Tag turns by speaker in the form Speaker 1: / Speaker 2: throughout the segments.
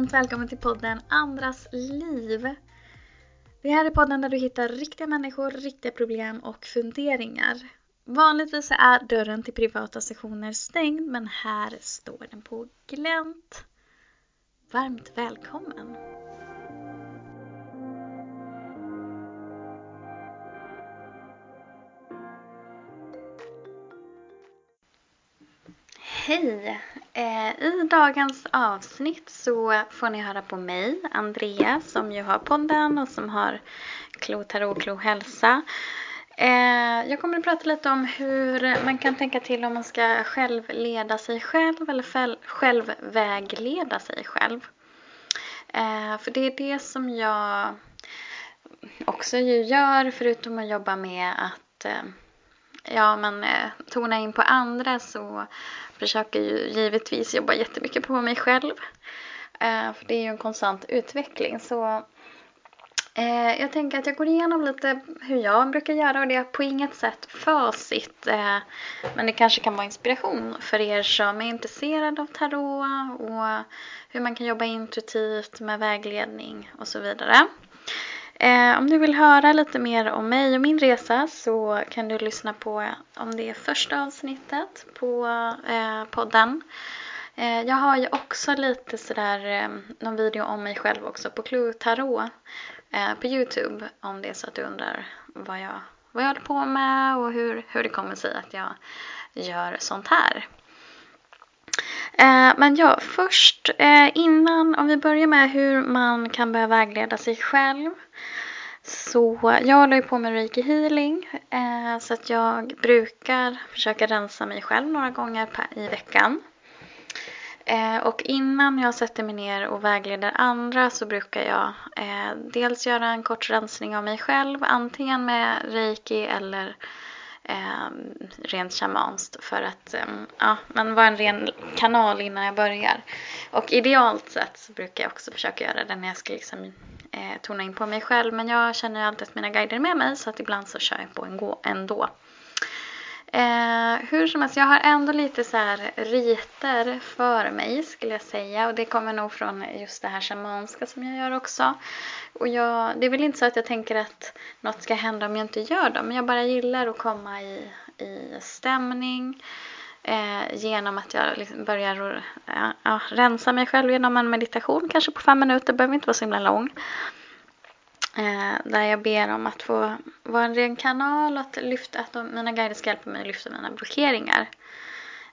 Speaker 1: varmt välkommen till podden Andras liv. Det här är podden där du hittar riktiga människor, riktiga problem och funderingar. Vanligtvis är dörren till privata sessioner stängd men här står den på glänt. Varmt välkommen! Hej! Eh, I dagens avsnitt så får ni höra på mig, Andrea, som ju har podden och som har Klo Tarot Klo Hälsa. Eh, jag kommer att prata lite om hur man kan tänka till om man ska självleda sig själv eller självvägleda sig själv. Eh, för det är det som jag också ju gör förutom att jobba med att ja, men eh, tona in på andra så försöker ju givetvis jobba jättemycket på mig själv. Eh, för det är ju en konstant utveckling. Så eh, jag tänker att jag går igenom lite hur jag brukar göra och det är på inget sätt facit. Eh, men det kanske kan vara inspiration för er som är intresserade av tarot och hur man kan jobba intuitivt med vägledning och så vidare. Eh, om du vill höra lite mer om mig och min resa så kan du lyssna på om det är första avsnittet på eh, podden. Eh, jag har ju också lite sådär eh, någon video om mig själv också på Clue Tarot på Youtube om det är så att du undrar vad jag, vad jag håller på med och hur, hur det kommer sig att jag gör sånt här. Eh, men ja, först eh, innan, om vi börjar med hur man kan börja vägleda sig själv så jag håller ju på med reiki healing eh, så att jag brukar försöka rensa mig själv några gånger i veckan. Eh, och innan jag sätter mig ner och vägleder andra så brukar jag eh, dels göra en kort rensning av mig själv antingen med reiki eller Ehm, rent shamanskt för att ehm, ja, man vara en ren kanal innan jag börjar. Och idealt sett så brukar jag också försöka göra det när jag ska liksom eh, tona in på mig själv. Men jag känner ju alltid att mina guider är med mig så att ibland så kör jag på ändå. Eh, hur som helst, jag har ändå lite så här riter för mig skulle jag säga. Och det kommer nog från just det här shamanska som jag gör också. Och jag, det är väl inte så att jag tänker att något ska hända om jag inte gör dem. Men jag bara gillar att komma i, i stämning. Eh, genom att jag liksom börjar ja, ja, rensa mig själv genom en meditation, kanske på fem minuter, behöver inte vara så himla lång. Eh, där jag ber om att få vara en ren kanal och att, lyfta, att de, mina guider ska hjälpa mig att lyfta mina blockeringar.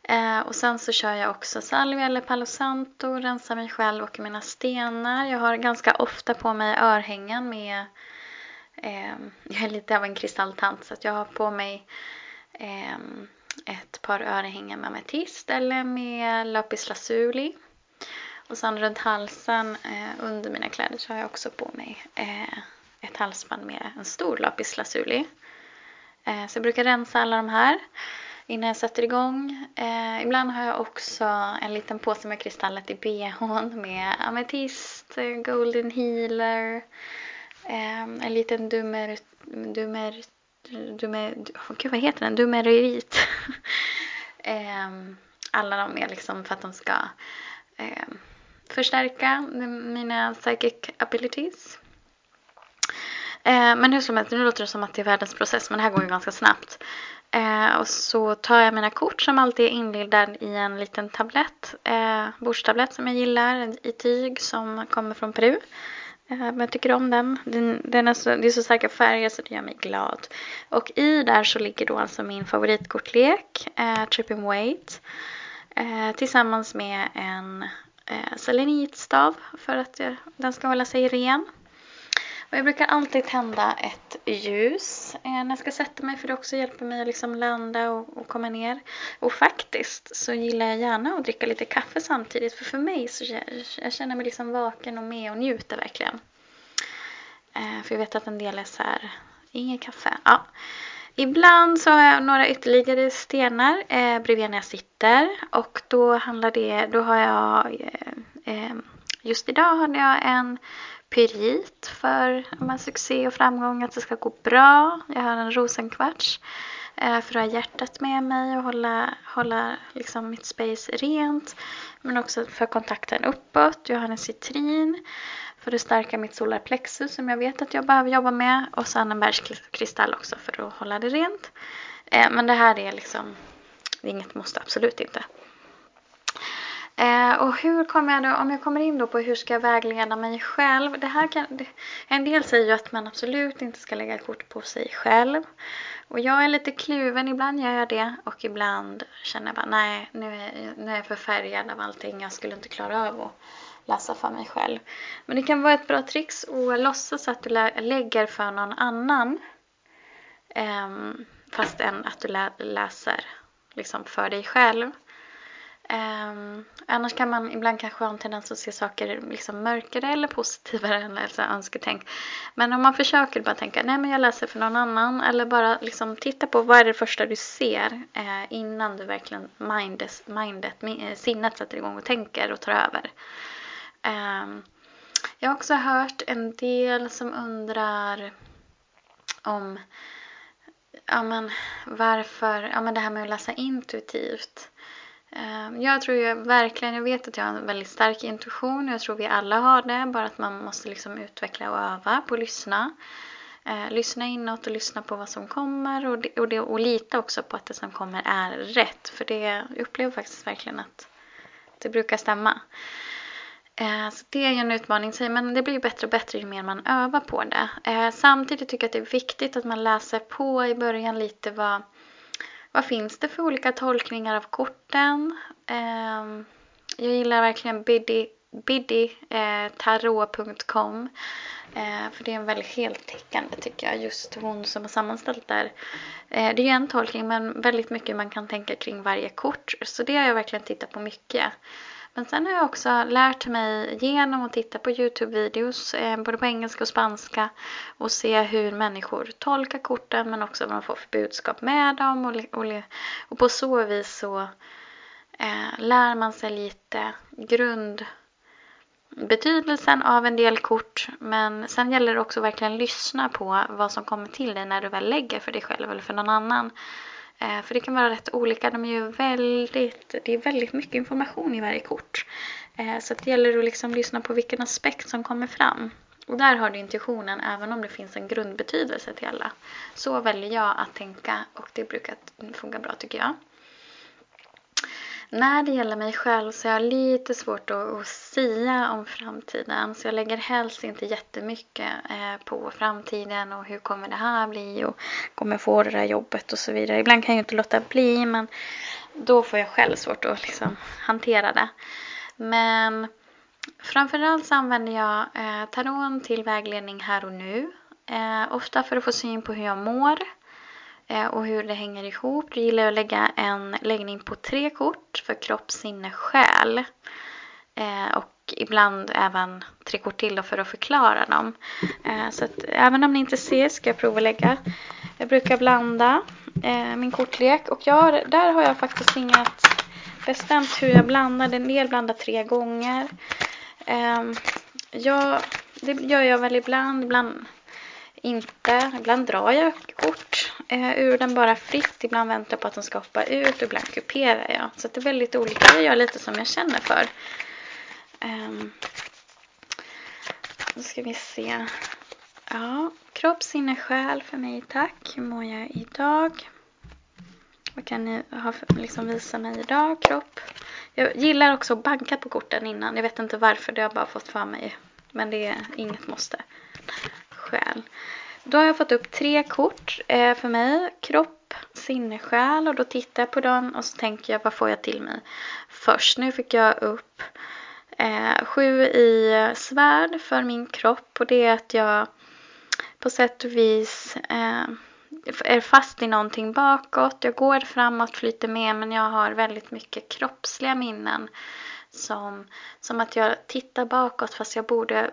Speaker 1: Eh, och sen så kör jag också salvia eller palo santo, rensar mig själv och mina stenar. Jag har ganska ofta på mig örhängen med eh, jag är lite av en kristalltant så att jag har på mig eh, ett par örhängen med ametist eller med lapis lazuli. Och sen runt halsen eh, under mina kläder så har jag också på mig eh, ett halsband med en stor lapis lazuli. Eh, så jag brukar rensa alla de här innan jag sätter igång. Eh, ibland har jag också en liten påse med kristallet i bhn med ametist, golden healer, eh, en liten dummer, dummer Dumer, gud vad heter den? Dumerit. Eh, alla de är liksom för att de ska eh, förstärka mina psychic abilities. Eh, men hur som helst, nu låter det som att det är världens process men det här går ju ganska snabbt. Eh, och så tar jag mina kort som alltid är inlindad i en liten tablett, eh, bordstablett som jag gillar i tyg som kommer från Peru. Eh, men jag tycker om den. den, den är så, det är så starka färger så det gör mig glad. Och i där så ligger då alltså min favoritkortlek, eh, Tripping Weight. Eh, tillsammans med en eh, selenitstav för att jag, den ska hålla sig ren. Och jag brukar alltid tända ett ljus eh, när jag ska sätta mig för det också hjälper mig att liksom landa och, och, komma ner. Och faktiskt så gillar jag gärna att dricka lite kaffe samtidigt för för mig så jag, jag känner mig liksom vaken och med och njuter verkligen. Eh, för jag vet att en del är så här, inget kaffe. Ja. Ibland så har jag några ytterligare stenar eh, bredvid när jag sitter och då handlar det, då har jag eh, eh Just idag hade jag en pyrit för med succé och framgång, att det ska gå bra. Jag har en rosenkvarts. eh, för att ha hjärtat med mig och hålla, hålla liksom mitt space rent. Men också för kontakten uppåt. Jag har en citrin för att stärka mitt solarplexus som jag vet att jag behöver jobba med. Och sen en bergskristall också för att hålla det rent. Eh, men det här är liksom, det är inget måste, absolut inte. Eh, och hur kommer jag då, om jag kommer in då på hur ska jag vägleda mig själv. Det här kan, det, en del säger ju att man absolut inte ska lägga kort på sig själv. Och jag är lite kluven, ibland gör jag det och ibland känner jag bara nej, nu är, nu är jag förfärgad av allting, jag skulle inte klara av att läsa för mig själv. Men det kan vara ett bra trix att låtsas att du lägger för någon annan. Ehm, fast än att du lä läser liksom för dig själv. Um, annars kan man ibland kanske ha en tendens att se saker liksom mörkare eller positivare än alltså önsketänk. Men om man försöker bara tänka, nej men jag läser för någon annan eller bara liksom titta på vad är det första du ser eh, innan du verkligen mindes, mindet, eh, sinnet sätter igång och tänker och tar över. Ehm, jag har också hört en del som undrar om ja, men varför, ja men det här med att läsa intuitivt. Ehm, jag tror ju verkligen, jag vet att jag har en väldigt stark intuition. och Jag tror vi alla har det, bara att man måste liksom utveckla och öva på att lyssna. Eh, lyssna inåt och lyssna på vad som kommer och, det, och, det, och lita också på att det som kommer är rätt. För det, jag upplever faktiskt verkligen att det brukar stämma. Eh, så det är ju en utmaning, men det blir ju bättre och bättre ju mer man övar på det. Eh, samtidigt tycker jag att det är viktigt att man läser på i början lite vad vad finns det för olika tolkningar av korten? Ehm, jag gillar verkligen Biddy, Biddy eh, tarot.com. För det är en väldigt heltäckande tycker jag. Just hon som har sammanställt där. Det är ju en tolkning men väldigt mycket man kan tänka kring varje kort. Så det har jag verkligen tittat på mycket. Men sen har jag också lärt mig genom att titta på Youtube-videos, eh, både på engelska och spanska, och se hur människor tolkar korten men också vad de får för budskap med dem. Och, och, och på så vis så eh, lär man sig lite grundbetydelsen av en del kort. Men sen gäller det också verkligen lyssna på vad som kommer till dig när du väl lägger för dig själv eller för någon annan. Eh, för det kan vara rätt olika. De är ju väldigt, det är väldigt mycket information i varje kort. Eh, så det gäller att liksom lyssna på vilken aspekt som kommer fram. Och där har du intuitionen även om det finns en grundbetydelse till alla. Så väljer jag att tänka och det brukar funka bra tycker jag. När det gäller mig själv så har jag lite svårt att, att sia om framtiden. Så jag lägger helst inte jättemycket eh, på framtiden och hur kommer det här bli och kommer jag få det där jobbet och så vidare. Ibland kan jag ju inte låta bli men då får jag själv svårt att liksom hantera det. Men framförallt så använder jag eh, taron till vägledning här och nu. Eh, ofta för att få syn på hur jag mår Eh, och hur det hänger ihop. Då gillar jag att lägga en läggning på tre kort för kropp, sinne, själ. Eh, och ibland även tre kort till för att förklara dem. Eh, så att även om ni inte ser ska jag prova att lägga. Jag brukar blanda min kortlek och jag, där har jag faktiskt inget bestämt hur jag blandar. En del blandar tre gånger. Jag, det gör jag väl ibland. Ibland inte. Ibland drar jag kort eh, ur den bara fritt. Ibland väntar jag på att den ska hoppa ut och ibland kuperar jag. Så det är väldigt olika. Jag gör lite som jag känner för. Um, då ska vi se. Ja, kropp, sinne, själ för mig, tack. Hur mår jag idag? Vad kan ni ha för, liksom visa mig idag? Kropp. Jag gillar också att banka på korten innan. Jag vet inte varför, det har jag bara fått för mig. Men det är inget måste. Själ. Då har jag fått upp tre kort eh, för mig. Kropp, sinne, själ. Och då tittar jag på dem och så tänker jag vad får jag till mig först. Nu fick jag upp eh, sju i svärd för min kropp. Och det är att jag på sätt och vis eh, är fast i någonting bakåt. Jag går framåt, flyter med men jag har väldigt mycket kroppsliga minnen. Som, som att jag tittar bakåt fast jag borde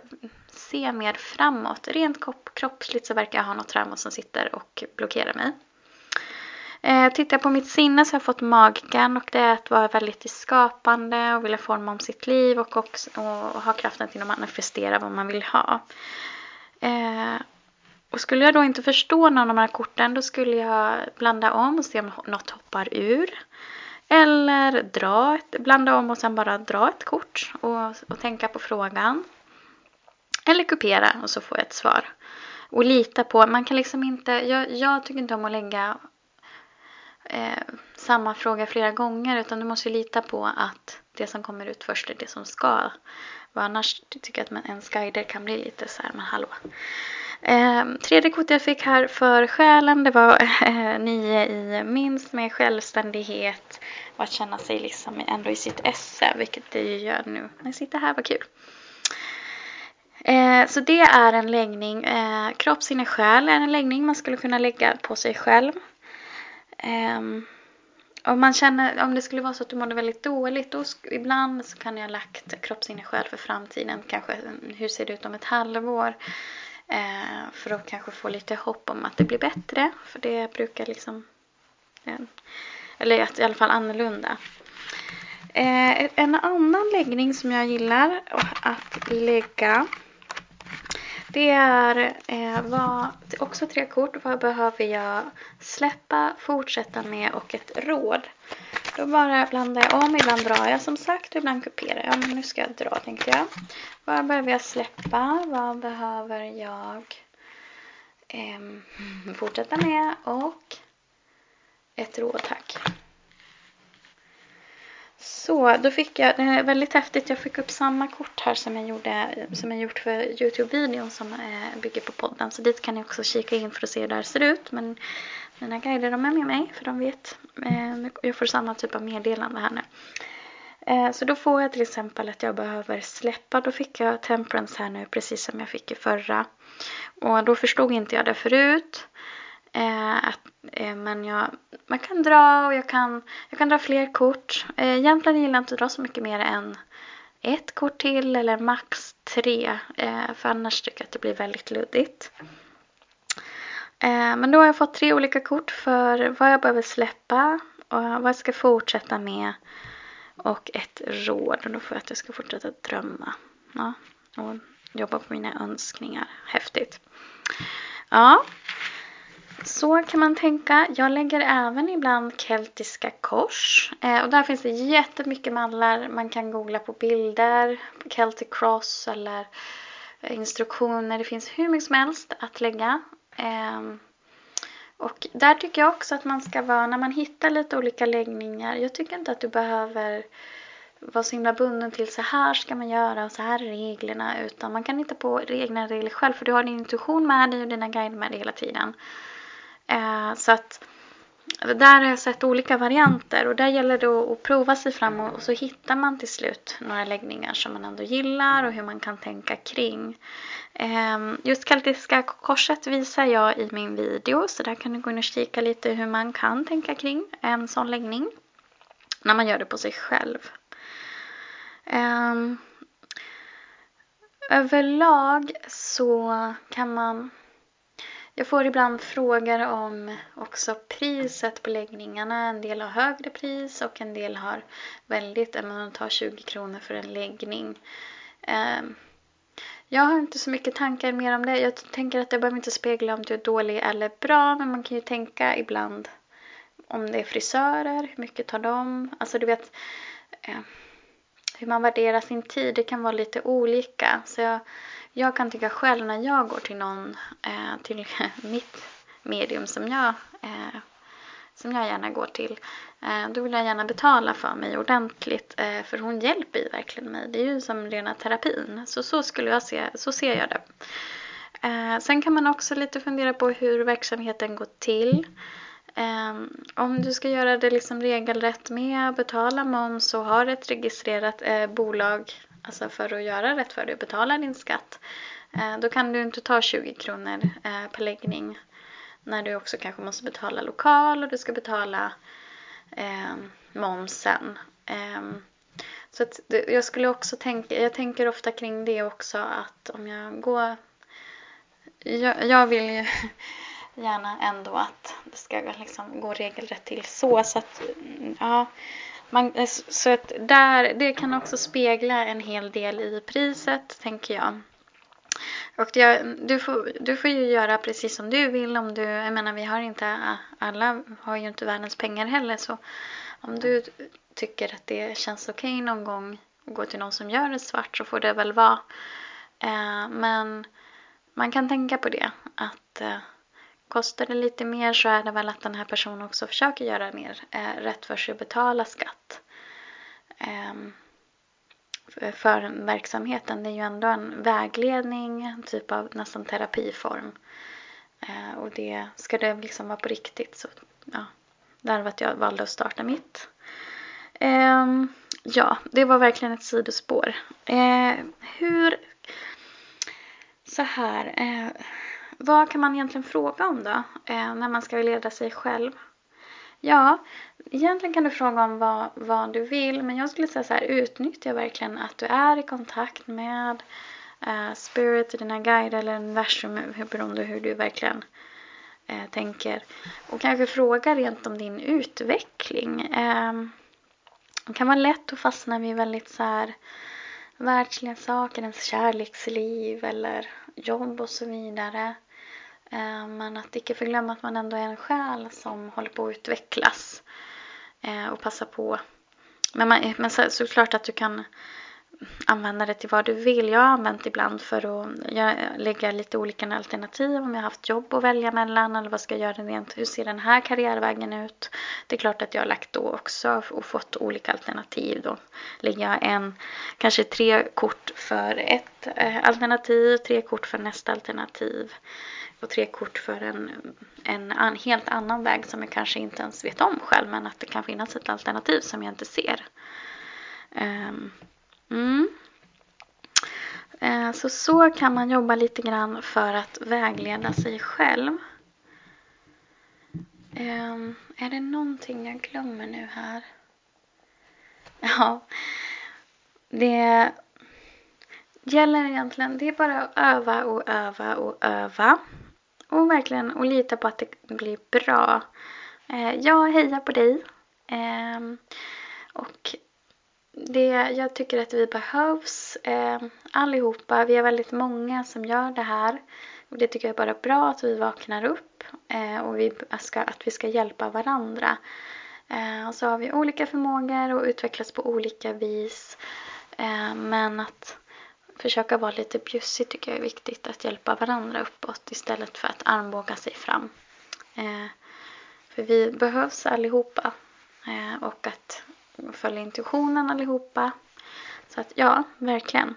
Speaker 1: se mer framåt. Rent kroppsligt så verkar jag ha något trauma som sitter och blockerar mig. Eh, tittar jag på mitt sinne så har jag fått magiken och det är att vara väldigt skapande och vilja forma om sitt liv och, också, och ha kraften till att manifestera vad man vill ha. Eh, och skulle jag då inte förstå någon av de här korten då skulle jag blanda om och se om något hoppar ur. Eller dra ett, blanda om och sen bara dra ett kort och, och tänka på frågan. Eller kopiera och så får jag ett svar. Och lita på, man kan liksom inte, jag, jag tycker inte om att lägga eh, samma fråga flera gånger utan du måste lita på att det som kommer ut först är det som ska. Och annars tycker jag att ens guider kan bli lite så här, men hallå. Eh, tredje kortet jag fick här för själen det var eh, nio i minst med självständighet och att känna sig liksom ändå i sitt esse, vilket det ju gör nu när jag sitter här, vad kul. Eh, så det är en läggning, eh, kropp, sinne, själ är en läggning man skulle kunna lägga på sig själv. Eh, om man känner, om det skulle vara så att du mådde väldigt dåligt, då ibland så kan jag ha lagt kropp, sinne, själ för framtiden. Kanske mm, hur ser det ut om ett halvår? Eh, för att kanske få lite hopp om att det blir bättre. För det brukar liksom, eh, eller i alla fall annorlunda. Eh, en annan läggning som jag gillar att lägga det är eh, vad, också tre kort. Vad behöver jag släppa, fortsätta med och ett råd. Då bara blandar jag om. Ibland drar jag som sagt och ibland kuperar jag. Men nu ska jag dra tänkte jag. Vad behöver jag släppa? Vad behöver jag eh, fortsätta med? Och ett råd tack. Så, då fick jag, det är väldigt häftigt, jag fick upp samma kort här som jag, gjorde, som jag gjort för Youtube-videon som eh, bygger på podden. Så dit kan ni också kika in för att se hur det här ser ut. Men mina guider de är med mig för de vet. Eh, jag får samma typ av meddelande här nu. Eh, så då får jag till exempel att jag behöver släppa. Då fick jag temperance här nu precis som jag fick i förra. Och då förstod inte jag det förut. Eh, att, eh, men jag, man kan dra och jag kan, jag kan dra fler kort. Eh, egentligen gillar jag inte att dra så mycket mer än ett kort till eller max tre. Eh, för annars tycker jag att det blir väldigt luddigt. Eh, men då har jag fått tre olika kort för vad jag behöver släppa och vad jag ska fortsätta med. Och ett råd. Och då får jag att jag ska fortsätta drömma. Ja, och jobba på mina önskningar. Häftigt. Ja, så kan man tänka. Jag lägger även ibland keltiska kors. Eh, och där finns det jättemycket mallar. Man kan googla på bilder, Celtic cross eller eh, instruktioner. Det finns hur mycket som helst att lägga. Eh, och där tycker jag också att man ska vara, när man hittar lite olika läggningar. Jag tycker inte att du behöver vara så himla bunden till så här ska man göra och så här är reglerna. Utan man kan hitta på egna regler själv för du har din intuition med dig och dina guider med dig hela tiden. Eh, så att där har jag sett olika varianter och där gäller det att prova sig fram och så hittar man till slut några läggningar som man ändå gillar och hur man kan tänka kring. Eh, just keltiska korset visar jag i min video så där kan du gå in och kika lite hur man kan tänka kring en sån läggning när man gör det på sig själv. Eh, överlag så kan man jag får ibland frågor om också priset på läggningarna. En del har högre pris och en del har väldigt, man tar 20 kronor för en läggning. Ehm, jag har inte så mycket tankar mer om det. Jag tänker att det behöver inte spegla om du är dålig eller bra, men man kan ju tänka ibland om det är frisörer, hur mycket tar de? Alltså du vet ehm, hur man värderar sin tid, det kan vara lite olika. Så jag, jag kan tycka själv när jag går till någon, eh, till mitt medium som jag, eh, som jag gärna går till, eh, då vill jag gärna betala för mig ordentligt. Eh, för hon hjälper ju verkligen mig. Det är ju som rena terapin. Så så skulle jag se, så ser jag det. Eh, sen kan man också lite fundera på hur verksamheten går till. Ehm, om du ska göra det liksom regelrätt med att betala moms och har ett registrerat eh, bolag alltså för att göra rätt för dig och betala din skatt. Eh, då kan du inte ta 20 kronor eh, per läggning när du också kanske måste betala lokal och du ska betala eh, momsen. Eh, så att jag skulle också tänka, jag tänker ofta kring det också att om jag går, jag, jag vill ju gärna ändå att det ska liksom gå regelrätt till så så att mm, ja man, eh, så att där, det kan också spegla en hel del i priset, tänker jag. Och det, du, får, du får ju göra precis som du vill om du, jag menar vi har inte, alla har ju inte världens pengar heller så om du tycker att det känns okej okay någon gång att gå till någon som gör det svart så får det väl vara. Eh, men man kan tänka på det att eh, kostar det lite mer så är det väl att den här personen också försöker göra mer eh, rätt för sig och betala skatt. Eh, för verksamheten. Det är ju ändå en vägledning, en typ av nästan terapiform. Eh, och det, ska det liksom vara på riktigt så ja, Därav att jag valde att starta mitt. Eh, ja, det var verkligen ett sidospår. Eh, hur, så här, eh, vad kan man egentligen fråga om då eh, när man ska leda sig själv? Ja, egentligen kan du fråga om vad, vad du vill men jag skulle säga så här, utnyttja verkligen att du är i kontakt med eh, spirit, dina guider eller universum beroende på hur du verkligen eh, tänker. Och kanske fråga rent om din utveckling. Eh, det kan vara lätt att fastna vid väldigt så här världsliga saker, ens kärleksliv eller jobb och så vidare. Eh, men att icke förglömma att man ändå är en själ som håller på att utvecklas. Eh, och passa på. Men, man, men så, såklart att du kan använda det till vad du vill. Jag har använt ibland för att lägga lite olika alternativ om jag har haft jobb att välja mellan eller vad ska jag göra rent, hur ser den här karriärvägen ut? Det är klart att jag har lagt då också och fått olika alternativ då. Lägger jag en, kanske tre kort för ett eh, alternativ, tre kort för nästa alternativ och tre kort för en, en en, helt annan väg som jag kanske inte ens vet om själv men att det kan finnas ett alternativ som jag inte ser. Um, mm. Eh, så så kan man jobba lite grann för att vägleda sig själv. Um, är det någonting jag glömmer nu här? Ja, det gäller egentligen, det är bara att öva och öva och öva. Och verkligen och lita på att det blir bra. Eh, jag hejar på dig. Eh, och det, jag tycker att vi behövs eh, allihopa. Vi är väldigt många som gör det här. Och det tycker jag är bara bra att vi vaknar upp eh, och vi ska, att vi ska hjälpa varandra. Eh, och så har vi olika förmågor och utvecklas på olika vis. Eh, men att försöka vara lite bjussig tycker jag är viktigt. Att hjälpa varandra uppåt istället för att armbåga sig fram. Eh, för vi behövs allihopa. Eh, och att följa intuitionen allihopa. Så att ja, verkligen.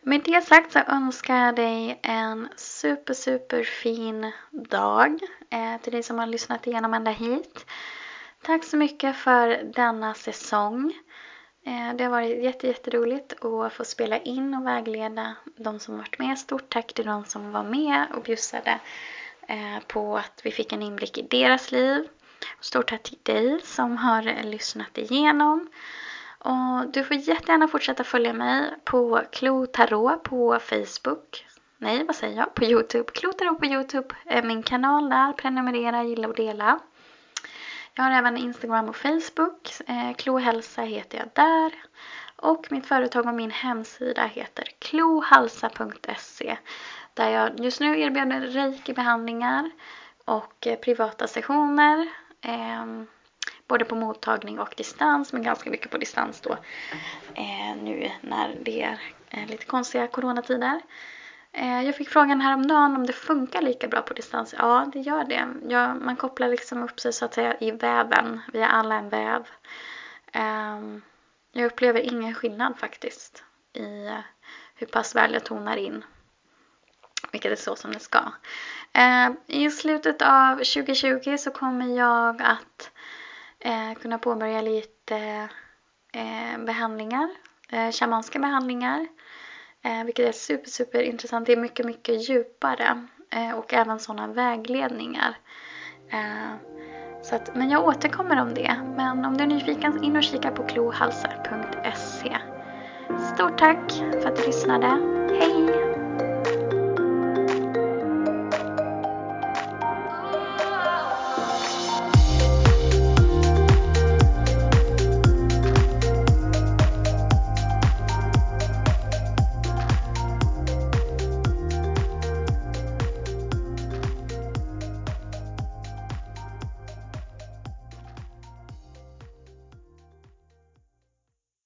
Speaker 1: Med det sagt så önskar jag dig en super, super fin dag. Eh, till dig som har lyssnat igenom ända hit. Tack så mycket för denna säsong. Eh, det har varit jätte, jätteroligt att få spela in och vägleda de som varit med. Stort tack till de som var med och bjussade eh, på att vi fick en inblick i deras liv. Stort tack till dig som har lyssnat igenom. Och du får jättegärna fortsätta följa mig på Klo Tarot på Facebook. Nej, vad säger jag? På Youtube. Klo Tarot på Youtube är min kanal där. Prenumerera, gilla och dela. Jag har även Instagram och Facebook. Eh, Klohälsa heter jag där. Och mitt företag och min hemsida heter klohalsa.se där jag just nu erbjuder reiki-behandlingar och eh, privata sessioner. Eh, både på mottagning och distans, men ganska mycket på distans då eh, nu när det är eh, lite konstiga coronatider. Eh, jag fick frågan häromdagen om det funkar lika bra på distans. Ja, det gör det. Ja, man kopplar liksom upp sig så att säga i väven. Vi är alla en väv. Ehm, jag upplever ingen skillnad faktiskt i hur pass väl jag tonar in. Vilket är så som det ska. Eh, I slutet av 2020 så kommer jag att eh, kunna påbörja lite behandlingar. Shamanska behandlingar Eh, vilket är super, super intressant. Det är mycket, mycket djupare. Eh, och även sådana vägledningar. Eh, så att, men jag återkommer om det. Men om du är nyfiken, in och kika på klohalsar.se. Stort tack för att du lyssnade.